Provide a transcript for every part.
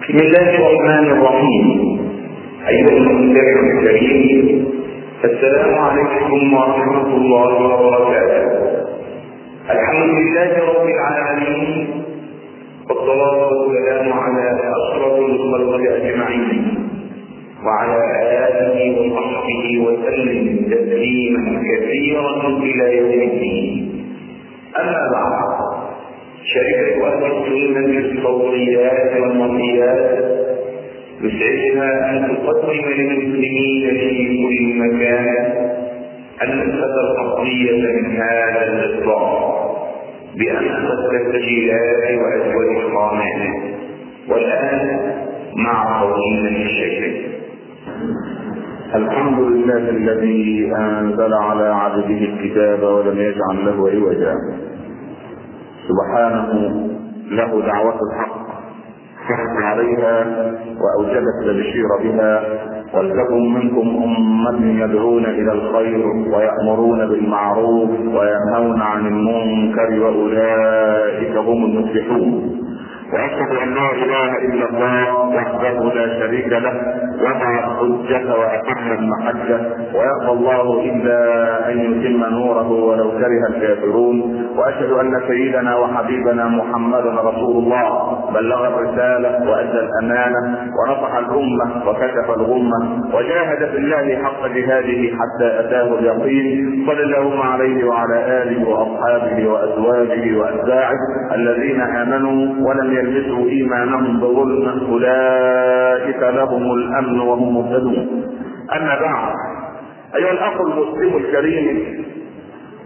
بسم الله الرحمن الرحيم. أيها المستمع الكريم السلام عليكم ورحمة الله وبركاته. الحمد لله رب العالمين والصلاة والسلام على أشرف الخلق أجمعين وعلى آله وصحبه وسلم تسليما كثيرا إلى يوم الدين. أما بعد شركة السنة الصوتيات والمرئيات يسعدها أن تقدم للمسلمين في كل مكان النسخة الأصلية من هذا الإصدار بأنسخ التسجيلات وأجود الخامات والآن مع فضيلة الشيخ الحمد لله الذي أنزل على عبده الكتاب ولم يجعل له عوجا. سبحانه له دعوة الحق حق عليها واوجب التبشير بها ولتكن منكم أمة يدعون إلى الخير ويأمرون بالمعروف وينهون عن المنكر وأولئك هم المفلحون. وأشهد أن لا إله إلا الله وحده لا شريك له وضع الحجة وأتم المحجة ويأبى الله إلا أن يتم نوره ولو كره الكافرون. وأشهد أن سيدنا وحبيبنا محمدا رسول الله. بلغ الرسالة وأدى الأمانة ونصح الأمة وكشف الغمة وجاهد في الله حق جهاده حتى أتاه اليقين. صلى اللهم عليه وعلى آله وأصحابه وأزواجه وأتباعه الذين آمنوا ولم يلبسوا إيمانهم بظلم. أولئك لهم الأمن وهم مهتدون. أما بعد أيها الأخ المسلم الكريم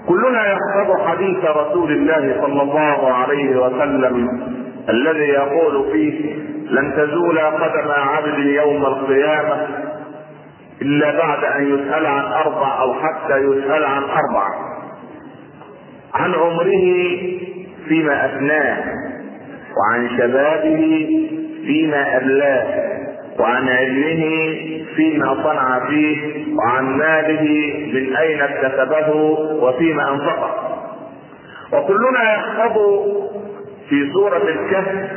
كلنا يحفظ حديث رسول الله صلى الله عليه وسلم الذي يقول فيه لن تزول قدم عبد يوم القيامة إلا بعد أن يسأل عن أربع أو حتى يسأل عن أربع. عن عمره فيما افناه وعن شبابه فيما أبلاه. وعن علمه فيما صنع فيه وعن ماله من أين اكتسبه وفيما أنفقه. وكلنا يحفظ في سورة الكهف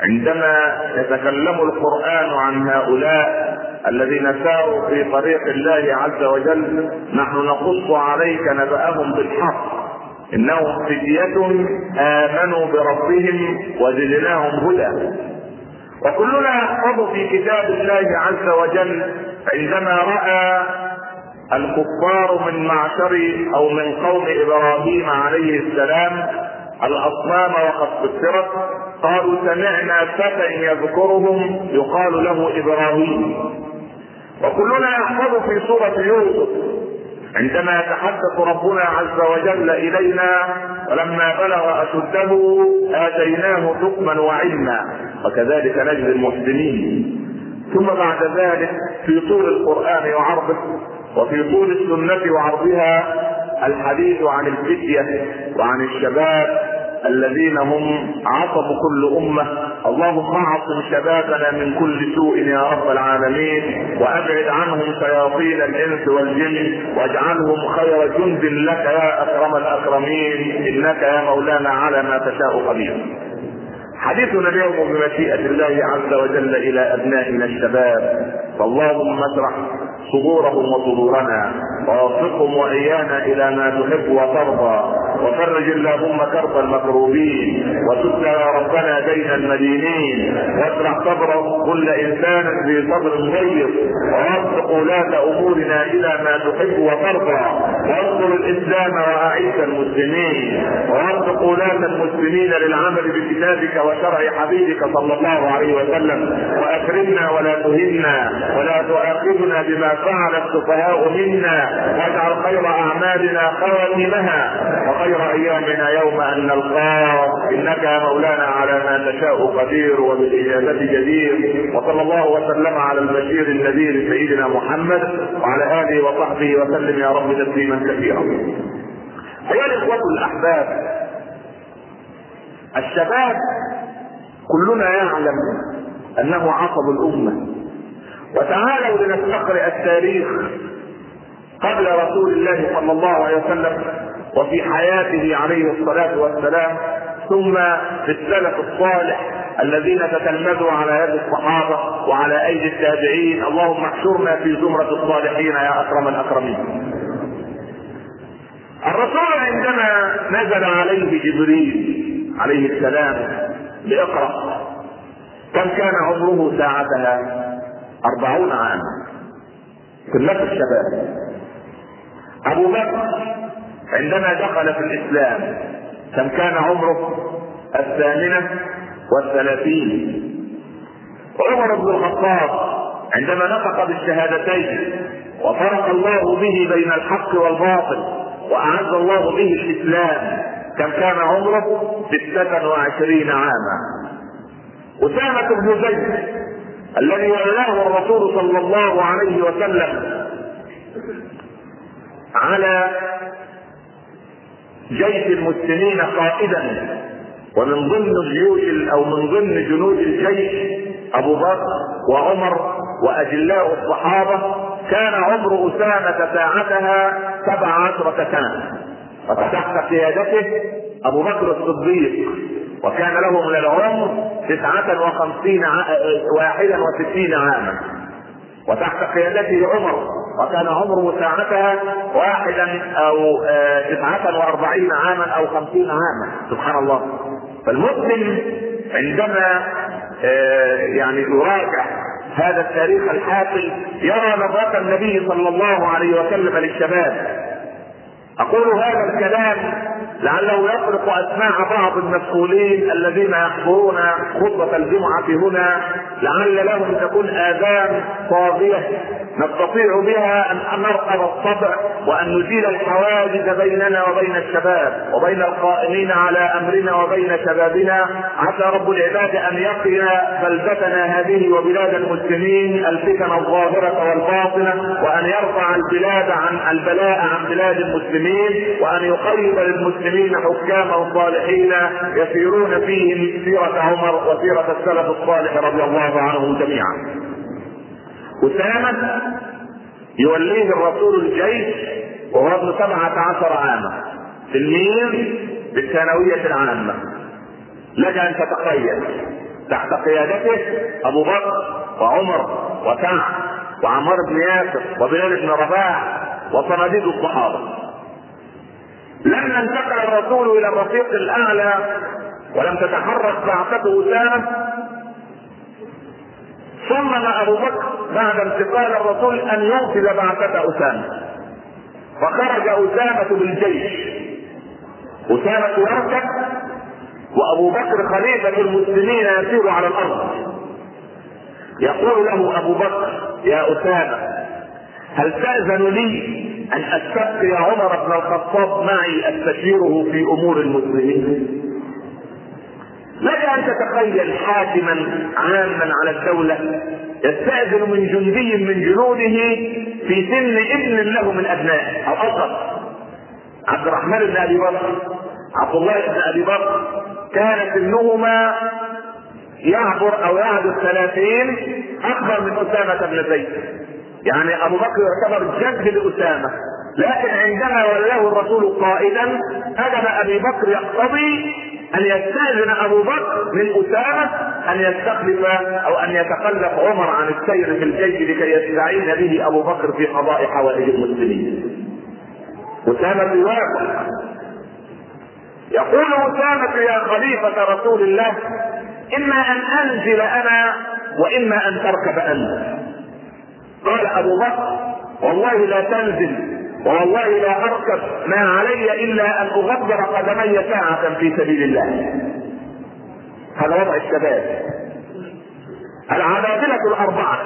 عندما يتكلم القرآن عن هؤلاء الذين ساروا في طريق الله عز وجل نحن نقص عليك نبأهم بالحق. إنهم فتية آمنوا بربهم وزدناهم هدى. وكلنا يحفظ في كتاب الله عز وجل عندما رأى الكفار من معشر أو من قوم إبراهيم عليه السلام الأصنام وقد كسرت قالوا سمعنا فتى يذكرهم يقال له إبراهيم. وكلنا يحفظ في سورة يوسف عندما يتحدث ربنا عز وجل إلينا ولما بلغ أشده آتيناه حكما وعلما. وكذلك نجزي المحسنين ثم بعد ذلك في طول القرآن وعرضه وفي طول السنة وعرضها الحديث عن الفتية وعن الشباب الذين هم عصب كل أمة. اللهم اعصم شبابنا من كل سوء يا رب العالمين وأبعد عنهم شياطين الإنس والجن واجعلهم خير جند لك يا أكرم الأكرمين. إنك يا مولانا على ما تشاء قدير. حديثنا اليوم بمشيئة الله عز وجل إلى أبنائنا الشباب. فاللهم اشرح صدورهم وصدورنا ووفقهم وإيانا إلى ما تحب وترضى. وفرج اللهم كرب المكروبين وسد يا ربنا دين المدينين واشرح صبر كل إنسان في صبر ضيق ووفق ولاة أمورنا إلى ما تحب وترضى وانصر الإسلام وأعز المسلمين ووفق ولاة المسلمين للعمل بكتابك وشرع حبيبك صلى الله عليه وسلم وأكرمنا ولا تهنا ولا تؤاخذنا بما فعل السفهاء منا واجعل خير أعمالنا خواتمها وخير أيامنا يوم أن نلقاك إنك يا مولانا على ما تشاء قدير وبالإجابة جدير. وصلى الله وسلم على البشير النذير سيدنا محمد وعلى آله وصحبه وسلم يا رب تسليما كثيرا. أيها الإخوة الأحباب الشباب كلنا يعلم أنه عصب الأمة. وتعالوا لنستقرئ التاريخ قبل رسول الله صلى الله عليه وسلم. وفي حياته عليه الصلاة والسلام ثم في السلف الصالح الذين تتلمذوا على يد الصحابة وعلى أيدي التابعين اللهم احشرنا في زمرة الصالحين يا أكرم الأكرمين. الرسول عندما نزل عليه جبريل عليه السلام لاقرا كم كان عمره ساعتها؟ أربعون عاما. كلها الشباب. أبو بكر عندما دخل في الإسلام كم كان عمره؟ الثامنة والثلاثين. عمر بن الخطاب عندما نطق بالشهادتين وفرق الله به بين الحق والباطل وأعز الله به الإسلام كم كان عمره؟ ستة وعشرين عاما. أسامة بن زيد الذي ولاه الرسول صلى الله عليه وسلم على جيش المسلمين قائدا. ومن ضمن الجيوش أو من ضمن جنود الجيش أبو بكر وعمر وأجلاء الصحابة كان عمر أسامة ساعتها سبع عشره سنة. وتحت قيادته أبو بكر الصديق وكان له من العمر تسعة وخمسين ع... واحدا وستين عاما. وتحت قيادته عمر وكان عمره ساعتها واحدا أو تسعة وأربعين عاما أو خمسين عاما. سبحان الله. فالمسلم عندما يعني يراجع هذا التاريخ الحافل يرى نظرة النبي صلى الله عليه وسلم للشباب. أقول هذا الكلام لعله يطرق أسماع بعض المسؤولين الذين يحضرون خطبة الجمعة هنا لعل لهم تكون آذان صاغيه نستطيع بها أن نرقب الصدع وأن نزيل الحواجز بيننا وبين الشباب وبين القائمين على أمرنا وبين شبابنا. عسى رب العباد أن يقي بلدتنا هذه وبلاد المسلمين الفتن الظاهرة والباطنة وأن يرفع البلاد عن البلاء عن بلاد المسلمين وأن يقرب للمسلمين حكاما صالحين يسيرون فيهم سيره عمر وسيرة السلف الصالح رضي الله عنهم جميعا. أسامة يوليه الرسول الجيش وهو ابن سبعة عشر عاما. تلميذ بالثانوية العامة. لك أن تتخيل تحت قيادته أبو بكر وعمر وسعد وعمار بن ياسر وبلال بن رباح وصناديد الصحابة. لما انتقل الرسول إلى الرفيق الأعلى ولم تتحرك بعثته أسامة صمم أبو بكر بعد انتقال الرسول أن ينقذ بعثة أسامة. فخرج أسامة بالجيش. أسامة يركب وأبو بكر خليفة المسلمين يسير على الأرض. يقول له أبو بكر يا أسامة هل تأذن لي؟ أن استبقي عمر بن الخطاب معي أستشيره في أمور المسلمين. لك أن تتخيل حاكما عاما على الدولة يستأذن من جندي من جنوده في سن ابن له من أبنائه أو أصغر؟ عبد الرحمن بن أبي بكر عبد الله بن أبي بكر كان سنهما يعبر أو يعدو الثلاثين أكبر من أسامة بن زيد. يعني أبو بكر يعتبر جد لأسامة لكن عندما ولاه الرسول قائدا ادب أبي بكر يقتضي أن يستأذن أبو بكر من أسامة أن يستخلف أو أن يتخلف عمر عن السير في الجيش لكي يستعين به أبو بكر في قضاء حوائج المسلمين. أسامة يوافق يقول أسامة يا خليفة رسول الله إما أن أنزل أنا وإما أن تركب أنت. قال أبو بكر والله لا تنزل والله لا أركب ما علي إلا أن أغبر قدمي ساعة في سبيل الله. هذا وضع الشباب. العبادلة الأربعة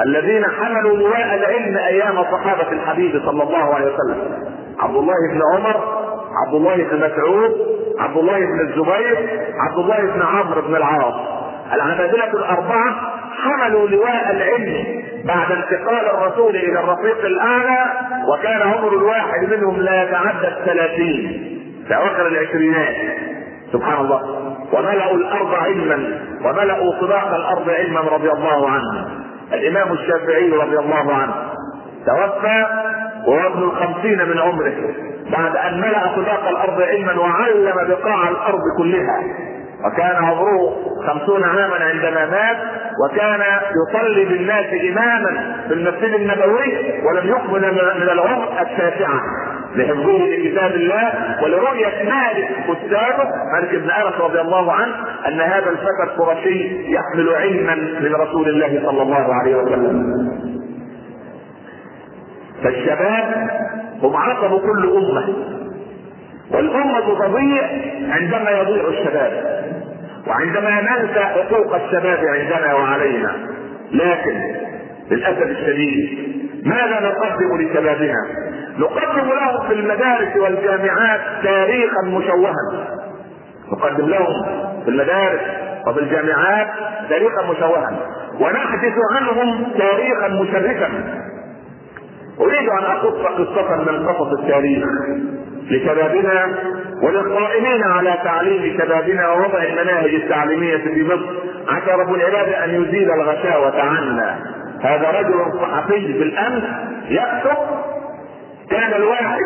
الذين حملوا لواء العلم أيام صحابة الحبيب صلى الله عليه وسلم. عبد الله بن عمر، عبد الله بن مسعود، عبد الله بن الزبير، عبد الله بن عمرو بن العاص. العبادلة الأربعة حملوا لواء العلم بعد انتقال الرسول إلى الرفيق الأعلى وكان عمر الواحد منهم لا يتعدى الثلاثين. في أواخر العشرينات. سبحان الله. وملأوا الأرض علما وملأوا طباق الأرض علما رضي الله عنه. الإمام الشافعي رضي الله عنه. توفى وهو ابن الخمسين من عمره. بعد أن ملأ خلاق الأرض علما وعلم بقاع الأرض كلها. وكان عمره خمسون عاما عندما مات وكان يصلي بالناس إماما في المسجد النبوي ولم يكمل من العمر التاسعة لحفظه لكتاب الله ولرؤية مالك كتابه مالك بن أنس رضي الله عنه أن هذا الفتى القرشي يحمل علما من رسول الله صلى الله عليه وسلم. فالشباب هم عصب كل أمة والأمة تضيع عندما يضيع الشباب وعندما ننسى حقوق الشباب عندنا وعلينا لكن للأسف الشديد ماذا نقدم لشبابنا؟ نقدم لهم في المدارس والجامعات تاريخا مشوها. نقدم لهم في المدارس وفي الجامعات تاريخا مشوها. ونحدث عنهم تاريخا مشرفا. أريد أن اقص قصة من قصص التاريخ لشبابنا وللقائمين على تعليم شبابنا ووضع المناهج التعليمية في مصر. عسى رب العباد أن يزيل الغشاوة عنا. هذا رجل صحفي بالأمس يكتب كان الواحد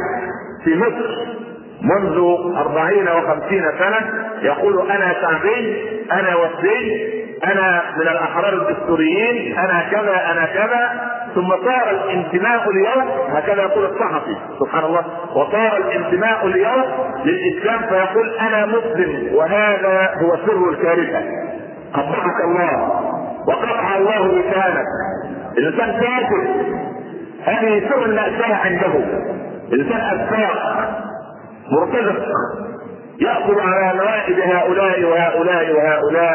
في مصر. منذ أربعين وخمسين سنة يقول أنا شعبي أنا وفدي أنا من الأحرار الدستوريين أنا كذا أنا كذا. ثم صار الانتماء اليوم هكذا يقول الصحفي سبحان الله. وصار الانتماء اليوم للإسلام فيقول أنا مسلم وهذا هو سر الكارثة. قطعك الله وقطع الله لسانك. الإنسان كافر. هذه سر المأساة عنده. إنسان أسفاق مرتزق. يأخذ على نوائب هؤلاء وهؤلاء وهؤلاء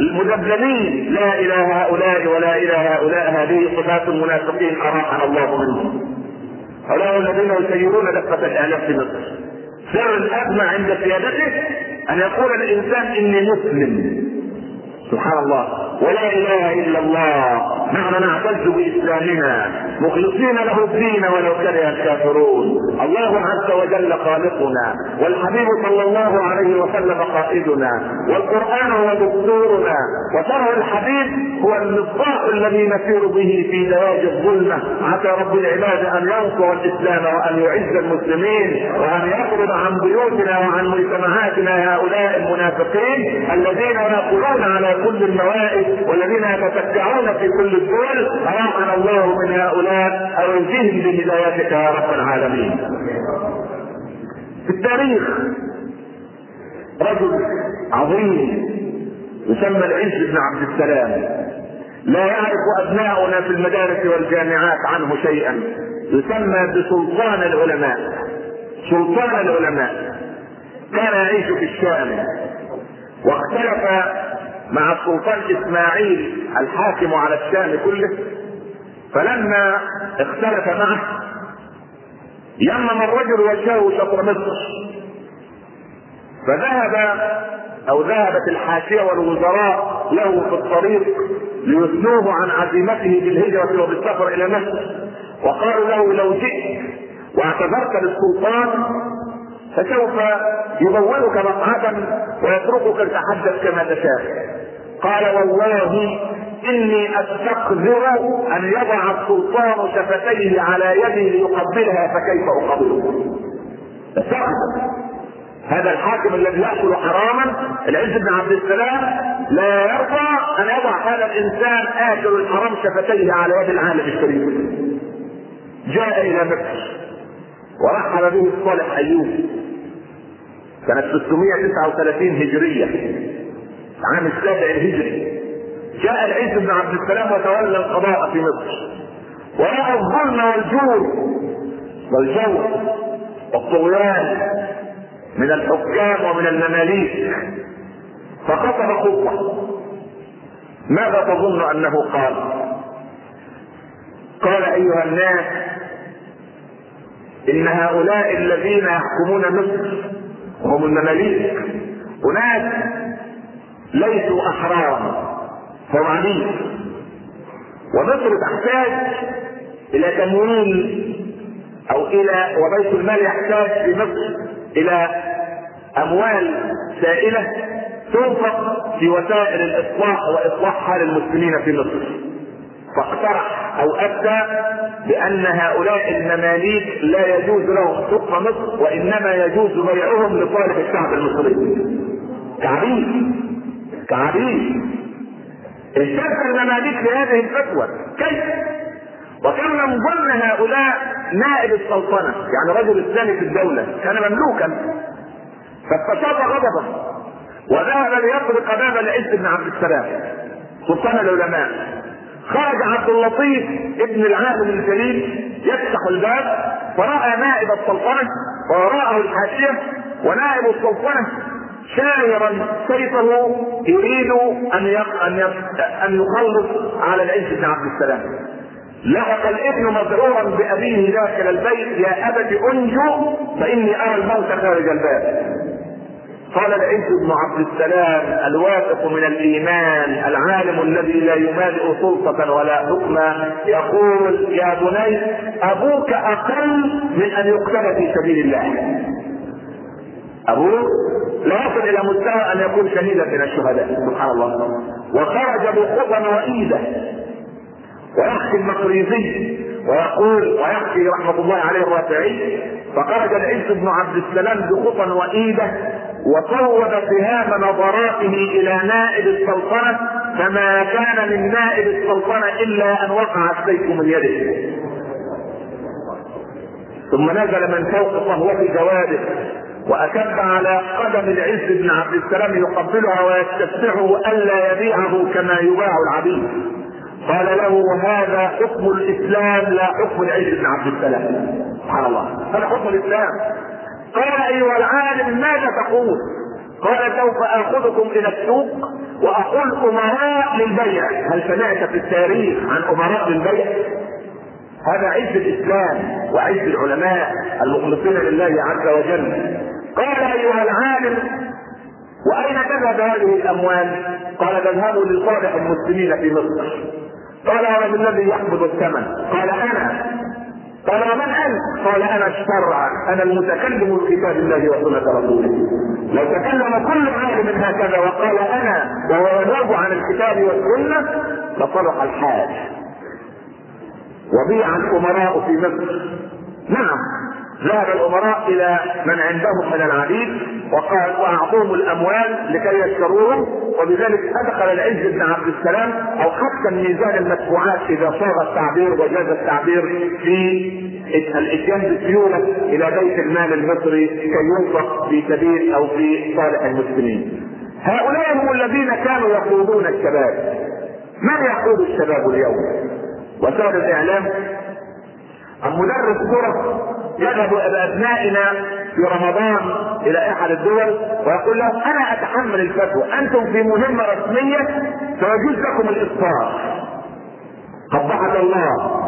المذبذبين لا إلى هؤلاء ولا إلى هؤلاء. هذه صفات المنافقين أراحنا الله منهم. هؤلاء الذين يسيرون دفة الآلاف في مصر. سر الأزمة عند سيادته أن يقول الإنسان إني مسلم. سبحان الله. ولا إله إلا الله. نحن نعتز بإسلامنا. مخلصين له الدين ولو كره الكافرون. الله عز وجل خالقنا. والحبيب صلى الله عليه وسلم قائدنا. والقرآن هو دستورنا وشرع الحبيب هو المصباح الذي نسير به في دواج الظلمة. عسى رب العباد أن ينصر الإسلام وأن يعز المسلمين وأن يخرج عن بيوتنا وعن مجتمعاتنا هؤلاء المنافقين الذين يقولون على كل النوائب والذين يتتبعون في كل الدول. أراحنا الله من هؤلاء يجزيهم بهدايتك يا رب العالمين. في التاريخ رجل عظيم يسمى العز بن عبد السلام. لا يعرف أبناؤنا في المدارس والجامعات عنه شيئا. يسمى بسلطان العلماء. سلطان العلماء. كان يعيش في الشام. واختلف مع السلطان إسماعيل الحاكم على الشام كله. فلما اختلف معه يمم الرجل وجهه شطر مصر. فذهب أو ذهبت الحاشية والوزراء له في الطريق ليثنوه عن عزيمته بالهجرة وبالسفر إلى مصر. وقالوا له لو جئت واعتذرت للسلطان فسوف يبوئك مقعدا ويتركك تتحدث كما تشاء. قال والله إني أستقذر أن يضع السلطان شفتيه على يدي ليقبلها فكيف أقبله؟ هذا الحاكم الذي يأكل حراما العز بن عبد السلام لا يرضى أن يضع هذا الإنسان آكل الحرام شفتيه على يد العالم الشريف جاء إلى مصر ورحب به الصالح أيوب. سنة 639 هجرية العام السابع الهجري. جاء العز بن عبد السلام وتولى القضاء في مصر. ورأى الظلم والجور والجور والطغيان من الحكام ومن المماليك. فخطب خطبة ماذا تظن أنه قال؟ قال أيها الناس إن هؤلاء الذين يحكمون مصر وهم المماليك أناس ليسوا أحرارا هم عبيد ومصر تحتاج إلى تمويل أو إلى وبيت المال يحتاج في مصر إلى أموال سائلة تنفق في وسائل الإصلاح وإصلاح حال المسلمين في مصر. فاقترح أو أفتى بأن هؤلاء المماليك لا يجوز لهم حكم مصر وإنما يجوز بيعهم لصالح الشعب المصري. كعبيد كعبيد اشتد المماليك بهذه الفتوى. كيف؟ وكان من ضمن هؤلاء نائب السلطنة يعني رجل الثاني في الدولة كان مملوكا. فاستشاط غضبا وذهب ليطرق باب العز بن عبد السلام سلطان العلماء. خرج عبد اللطيف ابن العالم الجليل يفتح الباب فرأى نائب السلطنة ووراءه الحاشية ونائب السلطنة شاعرا سيفه يريد أن أن أن يخلص على العز بن عبد السلام. لحق الابن مذعورا بأبيه داخل البيت يا أبت انجو فإني أرى الموت خارج الباب. قال العز بن عبد السلام الواثق من الإيمان العالم الذي لا يمالئ سلطة ولا حكما يقول يا بني أبوك أقل من أن يقتل في سبيل الله. ابوه لا يصل إلى مستوى أن يكون شهيدا من الشهداء سبحان الله. وخرج بخطا وإيده. ويحكي المقريزي ويقول ويحكي رحمة الله عليه الرافعي فخرج العز بن عبد السلام بخطا وإيده وصوب سهام نظراته إلى نائب السلطنة فما كان من نائب السلطنة إلا أن وقع السيف من يده. ثم نزل من فوق صهوه جواده واكب على قدم العز بن عبد السلام يقبلها ويستفتحه ألا يبيعه كما يباع العبيد. قال له هذا حكم الإسلام لا حكم العز بن عبد السلام. سبحان الله. هذا حكم الإسلام. قال أيها العالم ماذا تقول؟ قال سوف آخذكم إلى السوق وأقول أمراء للبيع. هل سمعت في التاريخ عن أمراء للبيع؟ هذا عز الإسلام وعز العلماء المخلصين لله عز وجل. قال أيها العالم وأين تذهب هذه الأموال؟ قال تذهب لصالح المسلمين في مصر. قال ومن الذي يقبض الثمن. قال أنا قال ومن انت؟ قال أنا الشرع أنا المتكلم بكتاب الله وسنة رسوله. لو تكلم كل عالم هكذا وقال أنا وهو ينوب عن الكتاب والسنة لصلح الحال وبيع الأمراء في مصر. نعم. ذهب الأمراء إلى من عندهم من العبيد وقال وأعطوهم الأموال لكي يشتروهم وبذلك أدخل العز بن عبد السلام أو حتى ميزان المدفوعات إذا صاغ التعبير وجاز التعبير في الإتيان بسيوله إلى بيت المال المصري كي ينفق في سبيل أو في صالح المسلمين. هؤلاء هم الذين كانوا يقودون الشباب. من يقود الشباب اليوم؟ وسائل الإعلام المدرس كرة يذهب إلى ابنائنا في رمضان إلى أحد الدول ويقول لهم أنا أتحمل الفتوى. أنتم في مهمة رسمية فيجوز لكم الافطار قبحك الله.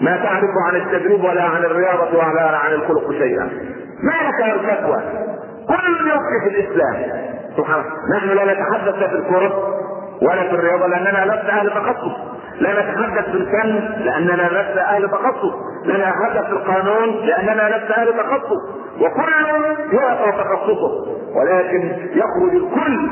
ما تعرف عن التدريب ولا عن الرياضة ولا عن الخلق شيئا. ما لك الفتوى؟ كل يفتي في الإسلام. سبحان نحن لا نتحدث في الكرة ولا في الرياضة لأننا لسنا أهل تخصص. لا نتحدث في الفن لأننا لسنا أهل تخصص. لا نتحدث في القانون لأننا لسنا أهل تخصص. وكل يعطى تخصصه. ولكن يخرج الكل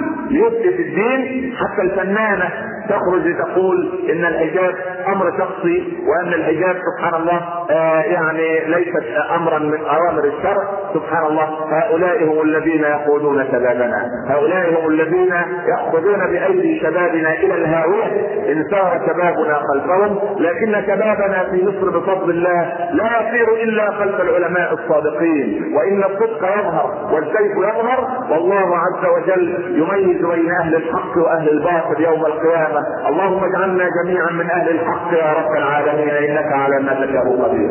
في الدين حتى الفنانة تخرج لتقول إن الحجاب أمر شخصي وأن الحجاب سبحان الله آه يعني ليست أمرا من أوامر الشرع. سبحان الله هؤلاء هم الذين يقودون شبابنا. هؤلاء هم الذين يأخذون بأيدي شبابنا إلى الهاوية. إن سار شبابنا خلفهم لكن شبابنا في مصر بفضل الله لا يسير إلا خلف العلماء الصادقين. وإن الصدق يظهر والسيف يظهر والله عز وجل يميز بين أهل الحق وأهل الباطل يوم القيامة. اللهم اجعلنا جميعا من أهل الحق يا رب العالمين إنك على ما تشاء قدير.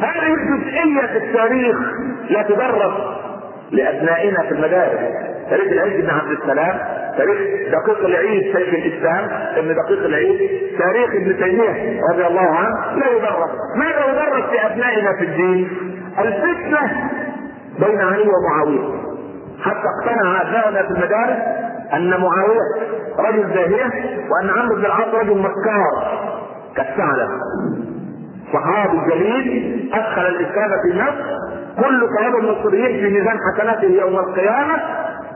هذه الجزئية في التاريخ لا تدرس لأبنائنا في المدارس. تاريخ العز بن عبد السلام تاريخ دقيق العيد شيخ الإسلام ابن دقيق العيد تاريخ ابن تيمية رضي الله عنه لا يدرس. ماذا يدرس لأبنائنا في الدين؟ الفتنة بين علي ومعاوية. حتى اقتنع أبنائنا في المدارس أن معاوية رجل زاهيه وأن عمرو بن العاص رجل مكار كالثعلب صحابي جليل أدخل الإسلام في مصر كل كلام المصريين في ميزان حسناته يوم القيامة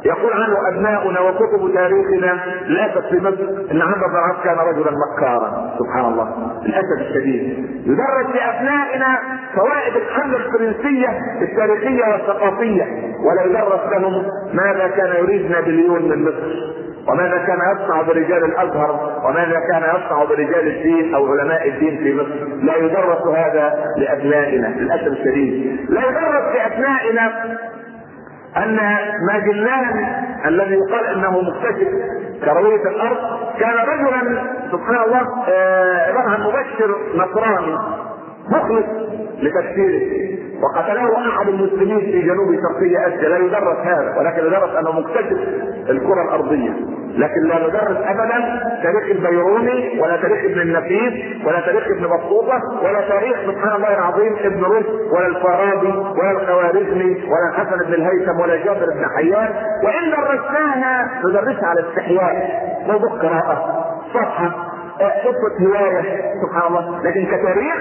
يقول عنه أبناؤنا وكتب تاريخنا للاسف في مصر إن عمرو بن العاص كان رجلا مكارا سبحان الله. للاسف الشديد. يدرس لابنائنا فوائد الحمله الفرنسية التاريخية والثقافية ولا يدرس لهم ماذا كان يريد نابليون من مصر. وماذا كان يصنع برجال الأزهر؟ وماذا كان يصنع برجال الدين أو علماء الدين في مصر؟ لا يدرس هذا لابنائنا للأسف الشديد. لا يدرس لابنائنا أن ماجلان الذي يقال إنه مكتشف كروية الأرض كان رجلا سبحان الله عن مبشر نصراني. مخلص لتفسيره وقتله أحد المسلمين في جنوب شرقي اسيا لا يدرس هذا ولكن يدرس أنه مكتشف الكرة الأرضية. لكن لا ندرس ابدا تاريخ البيروني ولا تاريخ ابن النفيس ولا تاريخ ابن بطوطة ولا تاريخ سبحان الله العظيم ابن رشد ولا الفارابي ولا الخوارزمي ولا الحسن بن الهيثم ولا جابر بن حيان. وان درسناها ندرسها على استحياء. موضوع قراءه صفحة قصة هواية سبحان الله. لكن كتاريخ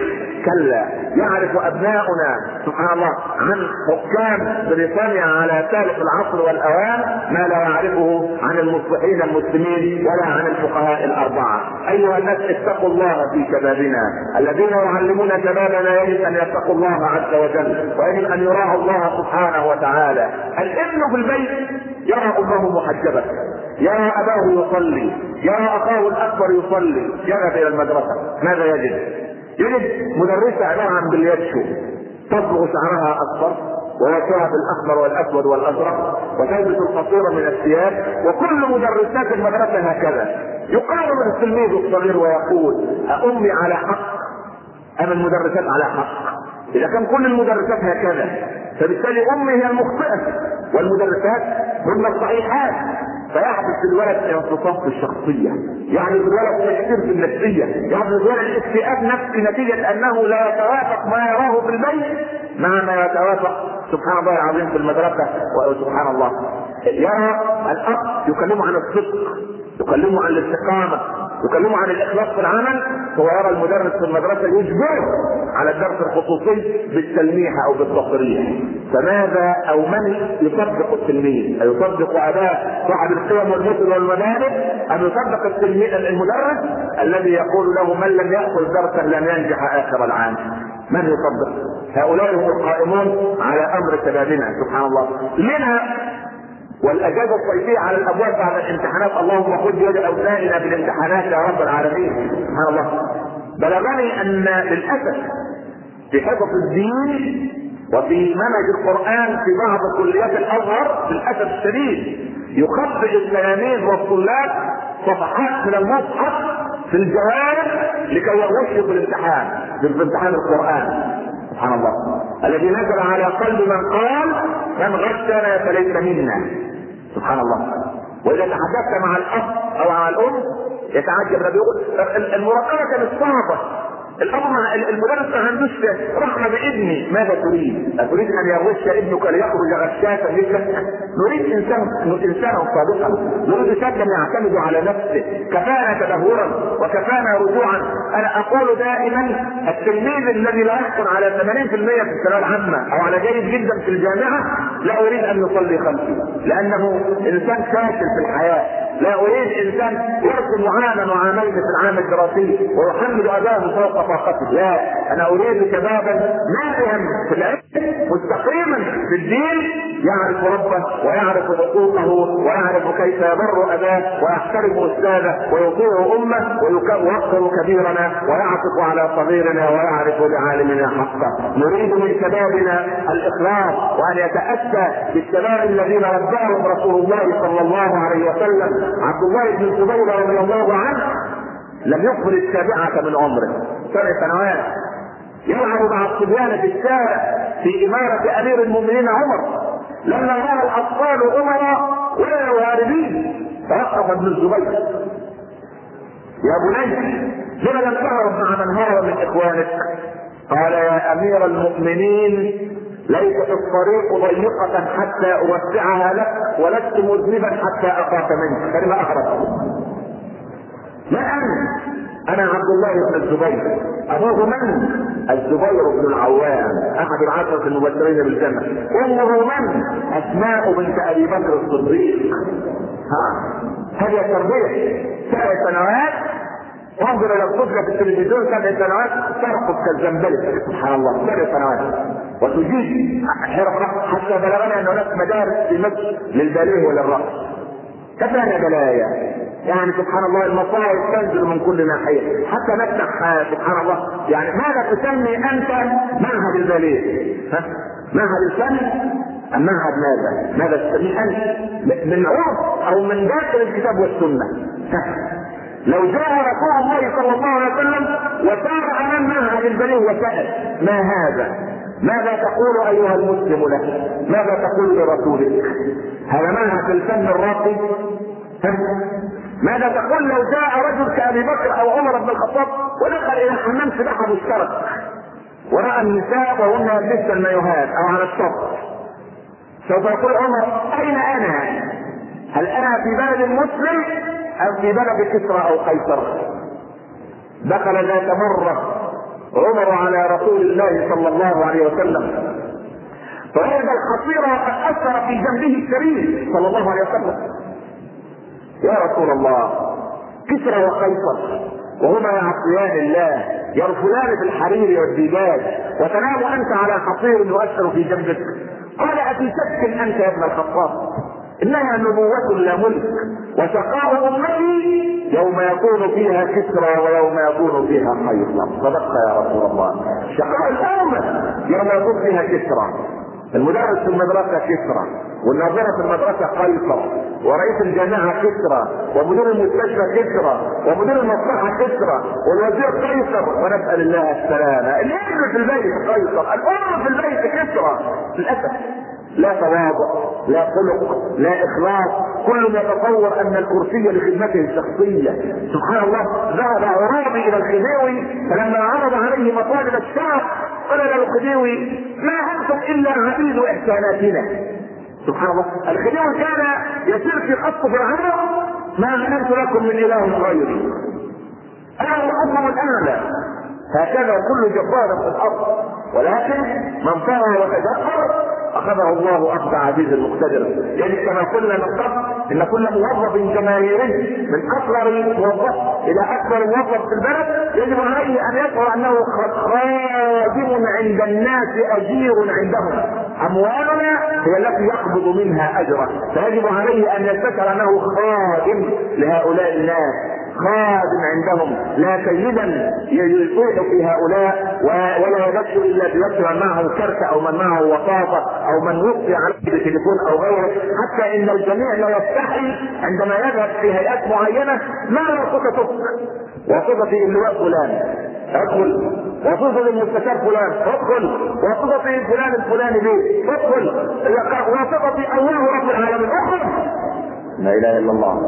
كلا. يعرف أبناؤنا سبحان الله عن حكام بريطانيا على سالف العصر والأوان ما لا يعرفه عن المصلحين المسلمين ولا عن الفقهاء الأربعة. أيها الناس اتقوا الله في شبابنا. الذين يعلمون شبابنا يجب أن يتقوا الله عز وجل ويجب أن يراعوا الله سبحانه وتعالى. الابن في البيت يرى أمه محجبة. يرى أباه يصلي يرى أخاه الأكبر يصلي. يذهب إلى المدرسة. ماذا يجد؟ يجد عباره عن بلياتشو تصبغ شعرها اصفر ووجهها بالاحمر والأسود والأزرق وتلبس القصيره من الثياب وكل مدرسات المدرسة هكذا. يقارن التلميذ الصغير ويقول أأمي على حق. أم المدرسات على حق؟ إذا كان كل المدرسات هكذا فبالتالي أمي هي المخطئة. والمدرسات هن الصحيحات. فيحدث في الولد انفصام في الشخصية. في الولد تكسير في النفسية في الولد اكتئاب نفسي نتيجة أنه لا يتوافق ما يراه في البيت. مع ما يتوافق سبحان الله العظيم في المدرسة وسبحان الله. يرى الأب يكلمه عن الصدق يكلمه عن الاستقامة يكلمه عن الإخلاص في العمل هو يرى المدرس في المدرسة يجبره على الدرس الخصوصي بالتلميح أو بالتصريح. فماذا أو من يصدق التلميذ؟ أيصدق أباه صاحب القيم والمثل والمنابر أم يصدق التلميذ المدرس الذي يقول له من لم يأخذ درسا لن ينجح آخر العام؟ من يصدق؟ هؤلاء هم القائمون على أمر شبابنا سبحان الله. منها والأجازة الصيفيه على الأبواب بعد الامتحانات. اللهم خذ يد أبنائنا بالامتحانات يا رب العالمين. سبحان الله. بلغني أن للأسف في حفظ الدين وفي منهج القرآن في بعض كليات الأزهر للأسف الشديد يخبئ التلاميذ والطلاب صفحات من المصحف في الجوارح لكي يغشوا في الامتحان في امتحان القرآن. سبحان الله. الذي نزل على قلب من قال من غشنا فليس منا. سبحان الله. وإذا تحدثت مع الاب أو مع الأم يتعجب الذي يقول المراقبة كانت صعبه الاب مع المدرس عندوش رحمه بابني ماذا تريد؟ أتريد أن يغش ابنك ليخرج غشاشا مثلك؟ نريد إنسان إنسانا صادقا، نريد شابا يعتمد على نفسه، كفانا تدهورا وكفانا رجوعا، أنا أقول دائما التلميذ الذي لا يحصل على 80% في الثانوية العامة أو على جيد جدا في الجامعة لا أريد أن يصلي خلفي، لأنه إنسان فاشل في الحياة، لا أريد إنسان يرسم عاما وعامين في العام الدراسي ويحمل أباه فوق طاقته. لا أنا أريد شبابا نائما في العلم مستقيما في الدين يعرف ربه ويعرف حقوقه ويعرف كيف يبر أباه ويحترم أستاذه ويطيع أمه ويوقر كبيرنا ويعطف على صغيرنا ويعرف لعالمنا حقه. نريد من شبابنا الإخلاص وأن يتأتى بالشباب الذين رباهم رسول الله صلى الله عليه وسلم. عبد الله بن الزبير رضي الله عنه لم يكمل السابعة من عمره. سبع سنوات. يلعب مع الصبيان في الشارع في إمارة أمير المؤمنين عمر. لما رأى الأطفال أمراء ولا يهاربين توقف ابن الزبير. يا بني لم لم تهرب مع من هرب من إخوانك؟ قال يا أمير المؤمنين ليست الطريق ضيقة حتى أوسعها لك ولست مذنبا حتى أخاف منك. فلما أهرب ما أنت أنا عبد الله بن الزبير. ابوه من؟ الزبير بن العوام أحد العشرة المبشرين بالجنة. أمه من؟ أسماء بنت أبي بكر الصديق. ها؟ هذه التربيه سبع سنوات. انظر إلى الطفله في التلفزيون سبع سنوات. ترقص كالزنبلة سبحان الله سبع سنوات. وتجيب حتى بلغنا أن هناك مدارس في مصر للباليه وللرقص كفانا بلايا. يعني سبحان الله المصائب تنزل من كل ناحية حتى نفتح سبحان الله يعني ماذا تسمي أنت معهد الباليه؟ ها؟ معهد الفن ام معهد ماذا؟ ماذا تسميه أنت؟ من عرف أو من داخل الكتاب والسنة لو جاء رسول الله صلى الله عليه وسلم وسار امام معهد الباليه وسأل ما هذا؟ ماذا تقول أيها المسلم له؟ ماذا تقول لرسولك؟ هذا معهد الفن الراقي؟ ماذا تقول لو جاء رجل كأبي بكر أو عمر بن الخطاب ودخل إلى حمام سباحة مشترك وراى النساء وهن يلبسن المايوهات أو على الشط سوف يقول عمر أين أنا؟ هل أنا في بلد مسلم أم في بلد كسرى أو قيصر؟ دخل ذات مرة عمر على رسول الله صلى الله عليه وسلم فوجد الخطير قد أثر في جنبه الشريف صلى الله عليه وسلم يا رسول الله كسرى وقيصر وهما يعصيان الله يرفلان في الحرير والديباج وتنام أنت على حصير يؤثر في جنبك. قال افي شك أنت يا ابن الخطاب؟ إنها نبوة لا ملك وشقاء أمتي يوم يكون فيها كسرى ويوم يكون فيها قيصر صدقت يا رسول الله. شقاء الأمة يوم يكون فيها كسرى. المدرس في المدرسة كسرى والناظرة في المدرسة قيصر ورئيس الجامعة كسرى ومدير المستشفى كسرى ومدير المصلحة كسرى والوزير قيصر ونسأل الله السلامة. الابن في البيت قيصر الأم في البيت كسرى. للأسف. لا تواضع لا خلق لا إخلاص. كل يتصور أن الكرسي لخدمته الشخصية. سبحان الله ذهب عرابي إلى الخديوي فلما عرض عليه مطالب الشعب قال له الخديوي ما أنتم إلا عبيد إحساناتنا. سبحان الله الخديوي كان يسير في خط فرعون ما علمت لكم من إله غيري. أنا ربكم الأعلى. هكذا كل جبار في الأرض. ولكن من فهم وتدبر أخذه الله أخذ عزيز المقتدر. يعني كما قلنا من قبل إن كل موظف جماهيري من أصغر موظف إلى أكبر موظف في البلد يجب عليه أن يشعر أنه خادم عند الناس أجير عندهم. أموالنا هي التي يقبض منها اجره فيجب عليه أن يستشعر أنه خادم لهؤلاء الناس. خادم عندهم لا سيدا يطيع في هؤلاء ولا يبث إلا من معه كرت أو من معه وساطه أو من وقي عليه بتليفون أو غيره. حتى إن الجميع لا يستحي عندما يذهب في هيئات معينة ما واسطتك واسطتي اللواء فلان. أدخل. وصفة المستشار فلان. أدخل. وصفتي فلان الفلاني ليه أدخل. وصفتي الله رب العالمين. أدخل. لا إله إلا الله.